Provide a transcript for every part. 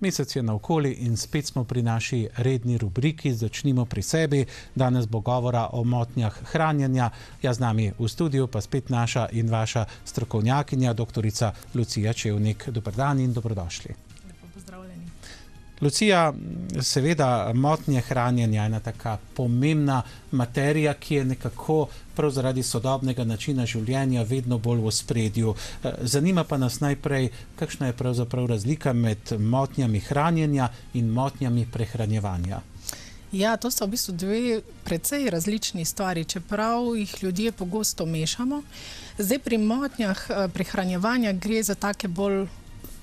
Mesec je naokoli in spet smo pri naši redni rubriki. Začnimo pri sebi. Danes bo govora o motnjah hranjenja. Ja, z nami v studiu pa spet naša in vaša strokovnjakinja, doktorica Lucija Čevnik. Dobar dan in dobrodošli. Lucija, seveda, motnje hranjenja je ena tako pomembna materija, ki je nekako prav zaradi sodobnega načina življenja vedno bolj v spredju. Zanima pa nas najprej, kakšna je pravzaprav razlika med motnjami hranjenja in motnjami prehranjevanja. Ja, to so v bistvu dve precej različni stvari, čeprav jih ljudje pogosto mešamo. Zdaj, pri motnjah prehranjevanja gre za take bolj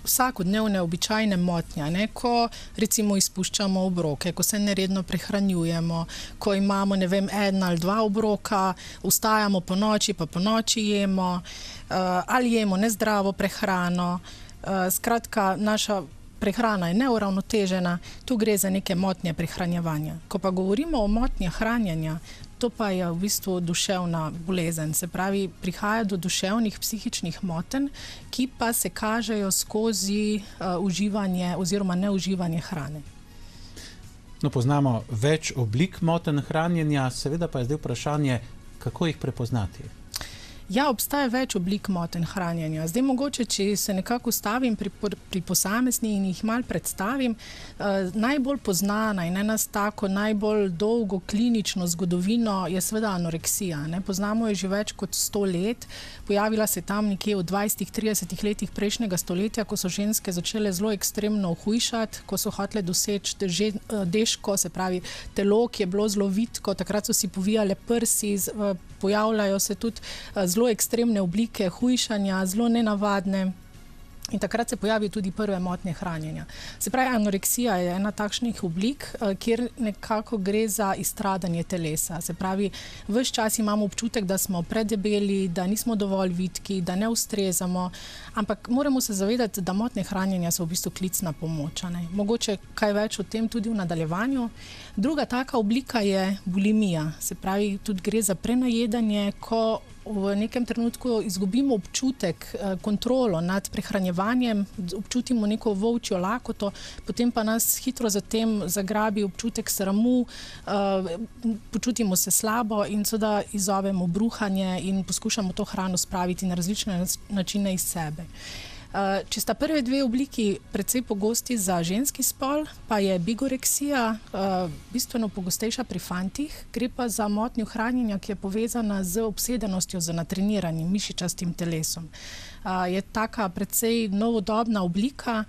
vsakodnevne, običajne motnje, ne, ko recimo izpuščamo obroke, ko se neredno prehranjujemo, ko imamo, ne vem, en ali dva obroka, vstajamo ponoči, pa ponoči jemo, ali jemo nezdravo prehrano. Skratka, naša prehrana je neuravnotežena, tu gre za neke motnje prehranjevanja. Ko pa govorimo o motnjah hranjenja, to pa je v bistvu duševna bolezen. Se pravi, prihaja do duševnih, psihičnih motenj, ki pa se kažejo skozi uživanje oziroma neuživanje hrane. No, poznamo več oblik motenj hranjenja, seveda pa je zdaj vprašanje, kako jih prepoznati. Ja, obstaja več oblik motenj hranjenja. Zdaj, mogoče, če se nekako ustavim pri pri posameznih in jih malo predstavim. Najbolj poznana in ena tako najbolj dolgo klinično zgodovino je seveda anoreksija, ne. Poznamo jo že več kot sto let. Pojavila se je tam nekje v dvajsetih, tridesetih letih prejšnjega stoletja, ko so ženske začele zelo ekstremno shujšati, ko so hotele doseči deško, se pravi telo, ki je bilo zelo vitko, takrat so si povijale prsi, pojavljajo se tudi zelo ekstremne oblike hujšanja, zelo nenavadne. In takrat se pojavijo tudi prve motnje hranjenja. Se pravi, anoreksija je ena takšnih oblik, kjer nekako gre za izstradanje telesa. Se pravi, ves čas imamo občutek, da smo predebeli, da nismo dovolj vitki, da ne ustrezamo, ampak moramo se zavedati, da motnje hranjenja so v bistvu klic na pomoč, ne. Mogoče kaj več o tem tudi v nadaljevanju. Druga taka oblika je bulimija. Se pravi, tudi gre za prenajedanje, ko v nekem trenutku izgubimo občutek, kontrolo nad prehranjevanjem, občutimo neko volčjo lakoto, potem pa nas hitro za tem zagrabi občutek sramu, počutimo se slabo in seveda izzovemo bruhanje in poskušamo to hrano spraviti na različne načine iz sebe. Če sta prvi dve obliki precej pogosti za ženski spol, pa je bigoreksija bistveno pogostejša pri fantih. Gre pa za motnjo hranjenja, ki je povezana z obsedenostjo z natreniranim mišičastim telesom. Je taka precej novodobna oblika,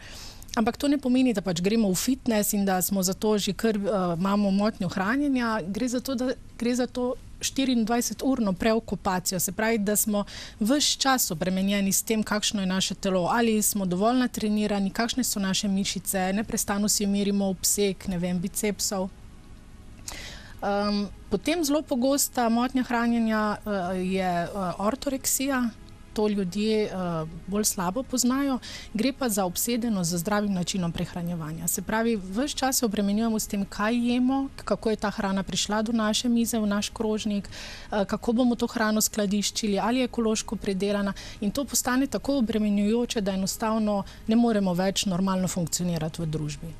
ampak to ne pomeni, da pač gremo v fitnes in da smo zato že kar imamo motnjo hranjenja. Gre za to, da gre za to štiriindvajseturno preokupacijo. Se pravi, da smo ves čas obremenjeni s tem, kakšno je naše telo. Ali smo dovolj natrenirani, kakšne so naše mišice, neprestano si merimo obseg, ne vem, bicepsov. Potem zelo pogosta motnja hranjenja je ortoreksija. To ljudje bolj slabo poznajo. Gre pa za obsedenost z zdravim načinom prehranjevanja. Se pravi, ves čas se obremenjujemo s tem, kaj jemo, kako je ta hrana prišla do naše mize, v naš krožnik, kako bomo to hrano skladiščili, ali je ekološko pridelana. In to postane tako obremenjujoče, da enostavno ne moremo več normalno funkcionirati v družbi.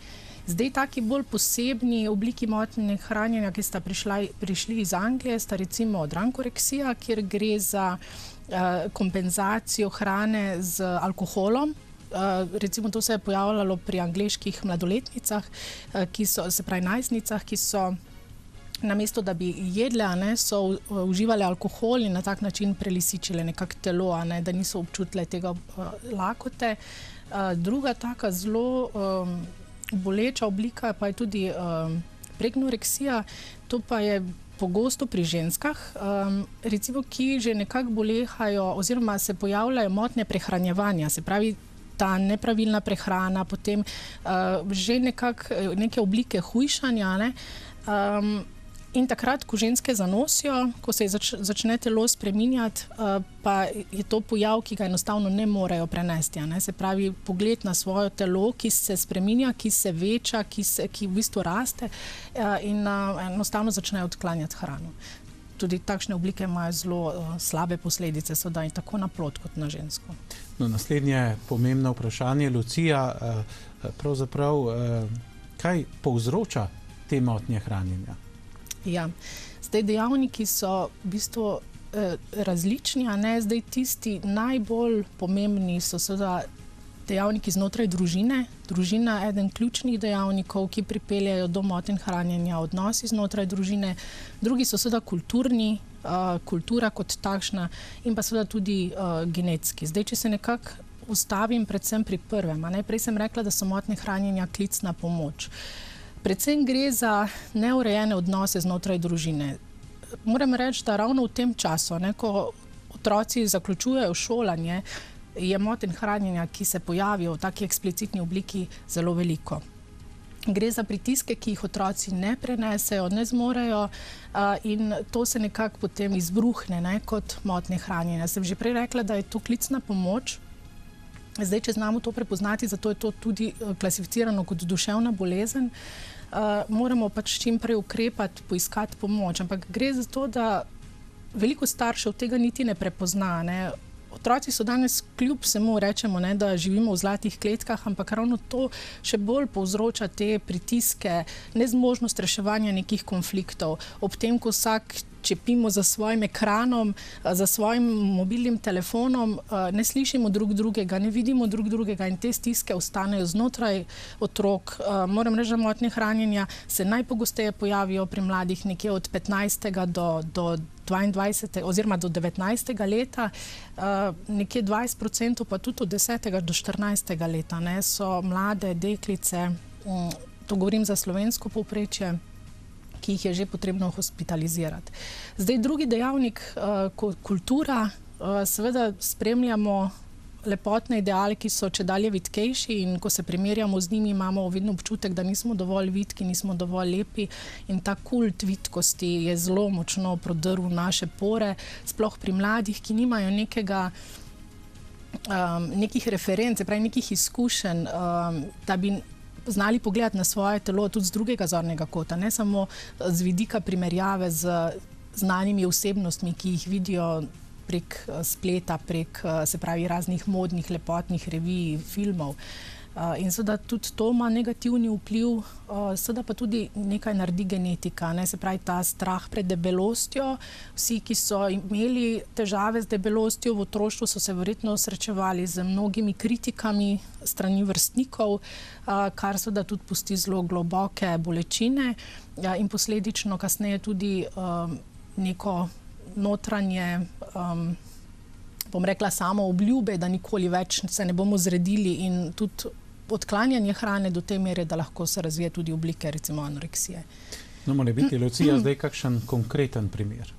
Zdaj, taki bolj posebni obliki motnje hranjenja, ki sta prišla, prišli iz Anglije, sta recimo drankoreksija, kjer gre za kompenzacijo hrane z alkoholom. Recimo to se je pojavljalo pri angleških mladoletnicah, ki so, se pravi najstnicah, ki so namesto da bi jedle, ne, so uživale alkohol in na tak način prelisičile nekako telo, ne, da niso občutile tega lakote. Druga taka zelo boleča oblika pa je tudi pregnoreksija. To pa je pogosto pri ženskah, recimo, ki že nekako bolehajo oziroma se pojavljajo motnje prehranjevanja. Se pravi, ta nepravilna prehrana, potem že nekako neke oblike hujšanja, ne. In takrat, ko ženske zanosijo, ko se začne telo spreminjati, pa je to pojav, ki ga enostavno ne morejo prenesti, ne. Se pravi, pogled na svoje telo, ki se spreminja, ki se veča, ki se, ki v bistvu raste, in enostavno začnejo odklanjati hrano. Tudi takšne oblike imajo zelo slabe posledice seveda in tako na plod kot na žensko. No, naslednje pomembno vprašanje, Lucija. pravzaprav, kaj povzroča te motnje hranjenja. Ja. Zdaj, dejavniki so v bistvu različni, a ne zdaj tisti najbolj pomembni so seveda dejavniki znotraj družine. Družina je eden ključnih dejavnikov, ki pripeljajo do motenj hranjenja, odnosi znotraj družine, drugi so seveda kulturni, uh, kultura kot takšna in pa seveda tudi uh, genetski. Zdaj, če se nekako ustavim, predvsem pri prvem. Najprej sem rekla, da so motnje hranjenja klicna pomoč. Predvsem gre za neurejene odnose znotraj družine. Moram reči, da ravno v tem času, ne, ko otroci zaključujejo šolanje, je motenj hranjenja, ki se pojavijo v taki eksplicitni obliki, zelo veliko. Gre za pritiske, ki jih otroci ne prenesejo, ne zmorejo, in to se nekako potem izbruhne ne, kot motnje hranjenja. Sem že prej rekla, da je to klicna pomoč. Zdaj, če znamo to prepoznati, zato je to tudi klasificirano kot duševna bolezen, moramo pač čim prej ukrepati, poiskati pomoč. Ampak gre za to, da veliko staršev tega niti ne prepozna. Ne otroci so danes, kljub vsemu, rečemo, ne, da živimo v zlatih kletkah, ampak ravno to še bolj povzroča te pritiske, nezmožnost reševanja nekih konfliktov. Ob tem, ko vsak čepimo za svojim ekranom, za svojim mobilnim telefonom, ne slišimo drug drugega, ne vidimo drug drugega in te stiske ostanejo znotraj otrok. Moram reči, da motnje hranjenja se najpogosteje pojavijo pri mladih nekje od 15. do, do 22. oziroma do 19. leta, nekje 20% pa tudi od 10. do 14. leta ne, so mlade deklice, to govorim za slovensko povprečje, ki jih je že potrebno hospitalizirati. Zdaj, drugi dejavnik, uh, kultura, uh, seveda spremljamo lepotne ideale, ki so če dalje vitkejši in ko se primerjamo z njimi, imamo vedno občutek, da nismo dovolj vitki, nismo dovolj lepi in ta kult vitkosti je zelo močno prodrl naše pore, sploh pri mladih, ki nimajo nekega um, nekih referenc, pravi nekih izkušenj, um, da bi znali pogledati na svoje telo tudi z drugega zornega kota, ne samo z vidika primerjave z znanimi osebnostmi, ki jih vidijo prek spleta, prek se pravi raznih modnih, lepotnih revij, filmov. In seveda tudi to ima negativni vpliv, seveda pa tudi nekaj naredi genetika, ne? se pravi ta strah pred debelostjo. Vsi, ki so imeli težave z debelostjo v otroštvu, so se verjetno srečevali z mnogimi kritikami strani vrstnikov, kar seveda tudi pusti zelo globoke bolečine in posledično kasneje tudi neko notranje, bom rekla, samo obljube, da nikoli več se ne bomo zredili in tudi odklanjanje hrane do te mere, da lahko se razvije tudi oblike, recimo anoreksije. No, mora biti Lucija zdaj kakšen konkreten primer?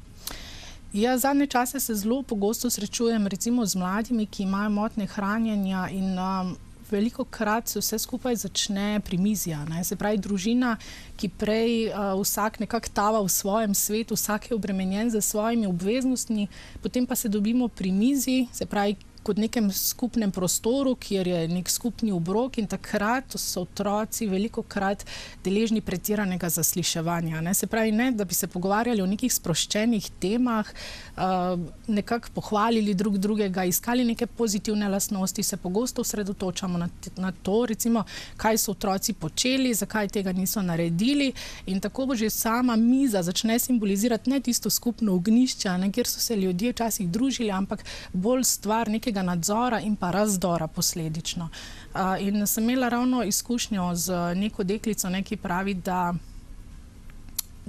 Ja, zadnje čase se zelo pogosto srečujem recimo z mladimi, ki imajo motne hranjenja in um, veliko krat se vse skupaj začne pri mizi. Se pravi, družina, ki prej uh, vsak nekako tava v svojem svetu, vsak je obremenjen z svojimi obveznostmi, potem pa se dobimo pri mizi, se pravi, kot nekem skupnem prostoru, kjer je nek skupni obrok in takrat so otroci veliko krat deležni pretiranega zasliševanja. Ne? Se pravi, ne, da bi se pogovarjali o nekih sproščenih temah, uh, nekako pohvalili drug drugega, iskali neke pozitivne lastnosti, se pogosto osredotočamo na, na to, recimo, kaj so otroci počeli, zakaj tega niso naredili in tako bo že sama miza začne simbolizirati ne tisto skupno ognišče, ne, kjer so se ljudje včasih družili, ampak bolj stvar neke nekega nadzora in pa razdora posledično. Uh, in sem imela ravno izkušnjo z neko deklico, ne, ki pravi, da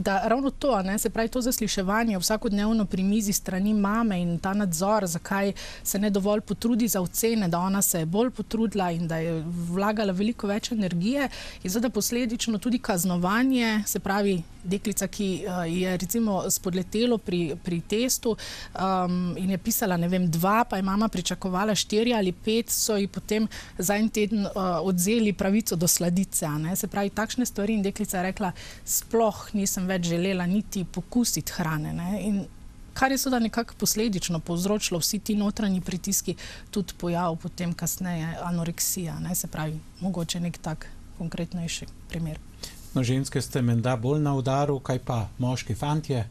da ravno to, ne, se pravi, to zasliševanje vsakodnevno pri mizi strani mame in ta nadzor, zakaj se ne dovolj potrudi za ocene, da ona se je bolj potrudila in da je vlagala veliko več energije, in zdaj posledično tudi kaznovanje, se pravi, deklica, ki uh, je recimo spodletelo pri, pri testu um, in je pisala, ne vem, dva, pa je mama pričakovala štiri ali pet, so ji potem za en teden uh, odzeli pravico do sladice. Se pravi, takšne stvari in deklica je rekla, sploh nisem več želela niti pokusiti hrane. Ne? In kar je seveda nekako posledično povzročilo vsi ti notranji pritiski, tudi pojav potem kasneje anoreksija, ne? se pravi, mogoče nek tak konkretnejši primer. No, ženske ste menda bolj na udaru, kaj pa moški fantje?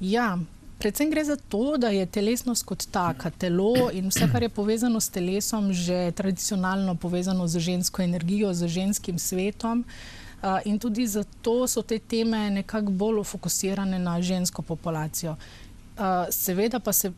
Ja, Predvsem gre za to, da je telesnost kot taka, telo in vse, kar je povezano s telesom, že tradicionalno povezano z žensko energijo, z ženskim svetom. Uh, in tudi zato so te teme nekako bolj fokusirane na žensko populacijo. Uh, seveda pa se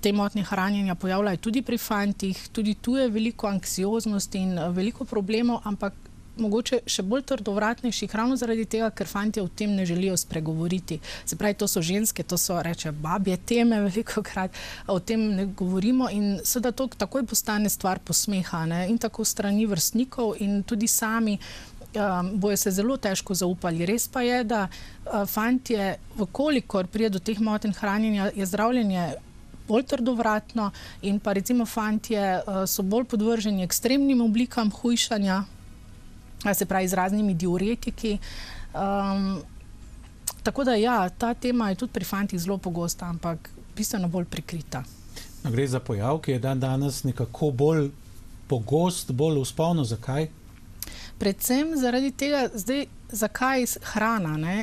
te motnje hranjenja pojavljajo tudi pri fantih, tudi tu je veliko anksioznosti in veliko problemov, ampak mogoče še bolj trdovratnejši, ravno zaradi tega, ker fanti o tem ne želijo spregovoriti. Se pravi, to so ženske, to so reče babje teme, veliko krat o tem ne govorimo in seveda to takoj postane stvar posmeha ne? in tako strani vrstnikov in tudi sami. Um, bojo se zelo težko zaupali. Res pa je, da uh, fantje, vkolikor pride do teh motenj hranjenja, je zdravljenje bolj trdovratno, in pa recimo fantje uh, so bolj podvrženi ekstremnim oblikam hujšanja, se pravi z raznimi diuretiki. Um, tako da ja, ta tema je tudi pri fantih zelo pogosta, ampak bistveno bolj prikrita. No, gre za pojav, ki je dan danes nekako bolj pogost, bolj uspavno. Zakaj? Predvsem zaradi tega, zdaj, zakaj hrana. Ne?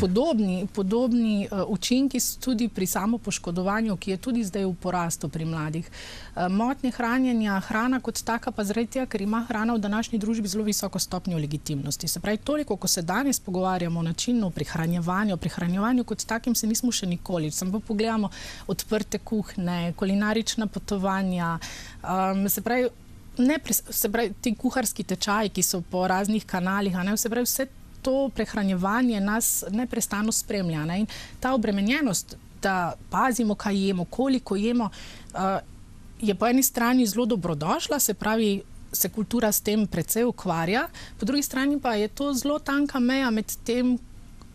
podobni, podobni uh, učinki so tudi pri samopoškodovanju, ki je tudi zdaj v porastu pri mladih. Uh, motnje hranjenja, hrana kot taka, pa zaradi tega, ker ima hrana v današnji družbi zelo visoko stopnjo legitimnosti. Se pravi, toliko, ko se danes pogovarjamo o načinu prihranjevanja, o prihranjevanju kot takim, se nismo še nikoli. Sem pa pogledamo odprte kuhne, kulinarična potovanja. Um, se pravi, Ne, se pravi, ti kuharski tečaji, ki so po raznih kanalih, ne, se pravi, vse to prehranjevanje nas neustano spremlja. Ne? In ta obremenjenost, da pazimo, kaj jemo, koliko jemo, uh, je po eni strani zelo dobrodošla, se pravi, se kultura s tem precej ukvarja, po drugi strani pa je to zelo tanka meja med tem.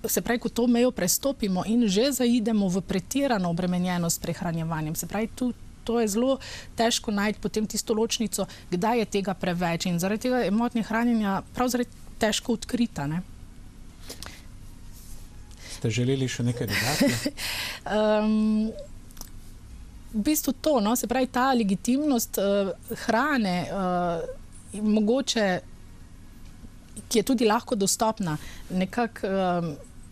Se pravi, ko to mejo prestopimo in že zaidemo v pretirano obremenjenost s prehranjevanjem, se pravi, tu, to je zelo težko najti potem tisto ločnico, kdaj je tega preveč. In zaradi tega je motnje hranjenja prav zaradi težko odkrita. Ne? Ste želeli še nekaj dodati? um, v bistvu to, no, se pravi, ta legitimnost uh, hrane, uh, mogoče, ki je tudi lahko dostopna, nekako. Um,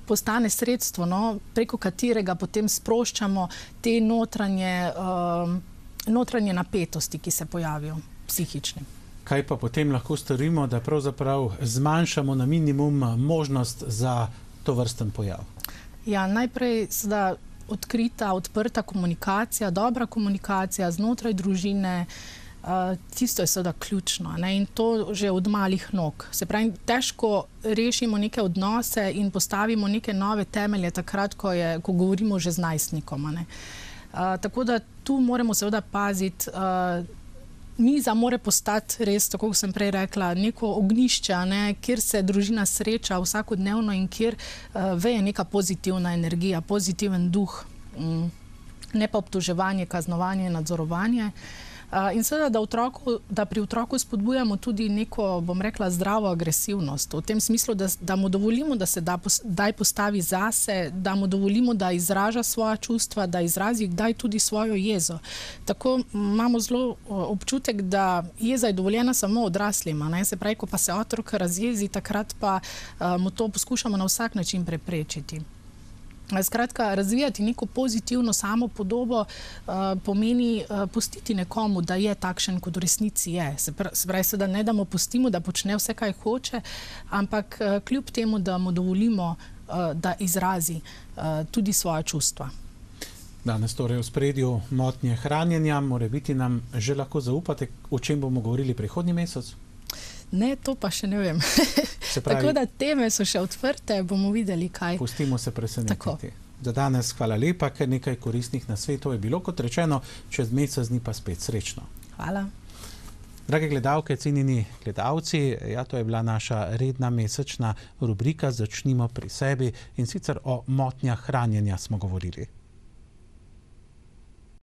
Postane sredstvo, no, preko katerega potem sproščamo te notranje, um, notranje napetosti, ki se pojavijo, psihične. Kaj pa potem lahko storimo, da pravzaprav zmanjšamo na minimum možnost za to vrsten pojav? Ja, najprej je odkrita, odprta komunikacija, dobra komunikacija znotraj družine. Uh, tisto je seveda ključno ne? in to že od malih nog. Se pravi, težko rešimo neke odnose in postavimo neke nove temelje, takrat, ko, je, ko govorimo že z najstnikom. Uh, tako da tu moramo seveda paziti. Uh, miza mora postati res, tako kot sem prej rekla, neko ognišče, ne, kjer se družina sreča vsakodnevno in kjer uh, veje neka pozitivna energija, pozitiven duh, mm. ne pa obtoževanje, kaznovanje, nadzorovanje. Uh, In seveda, da, otroku, da pri otroku spodbujamo tudi neko, bom rekla, zdravo agresivnost, v tem smislu, da, da mu dovolimo, da se da, daj postavi zase, da mu dovolimo, da izraža svoja čustva, da izrazi kdaj tudi svojo jezo. Tako imamo zelo občutek, da jeza je dovoljena samo odraslima. Ne? Se pravi, ko pa se otrok razjezi, takrat pa mu to poskušamo na vsak način preprečiti. Skratka, razvijati neko pozitivno samo podobo uh, pomeni uh, pustiti nekomu, da je takšen, kot v resnici je. Se pravi, da ne da mu pustimo, da počne vse, kar hoče, ampak uh, kljub temu, da mu dovolimo, uh, da izrazi uh, tudi svoje čustva. Danes torej v spredju motnje hranjenja, mora biti nam že lahko zaupate, o čem bomo govorili prihodnji mesec. Ne, to pa še ne vem. Pravi, Tako da teme so še odprte, bomo videli, kaj. Pustimo se presenetiti. Za danes hvala lepa, ker nekaj koristnih na svetu je bilo, kot rečeno, čez mesec dni pa spet srečno. Hvala. Drage gledalke, cenjeni gledalci, ja, to je bila naša redna mesečna rubrika Začnimo pri sebi in sicer o motnjah hranjenja smo govorili.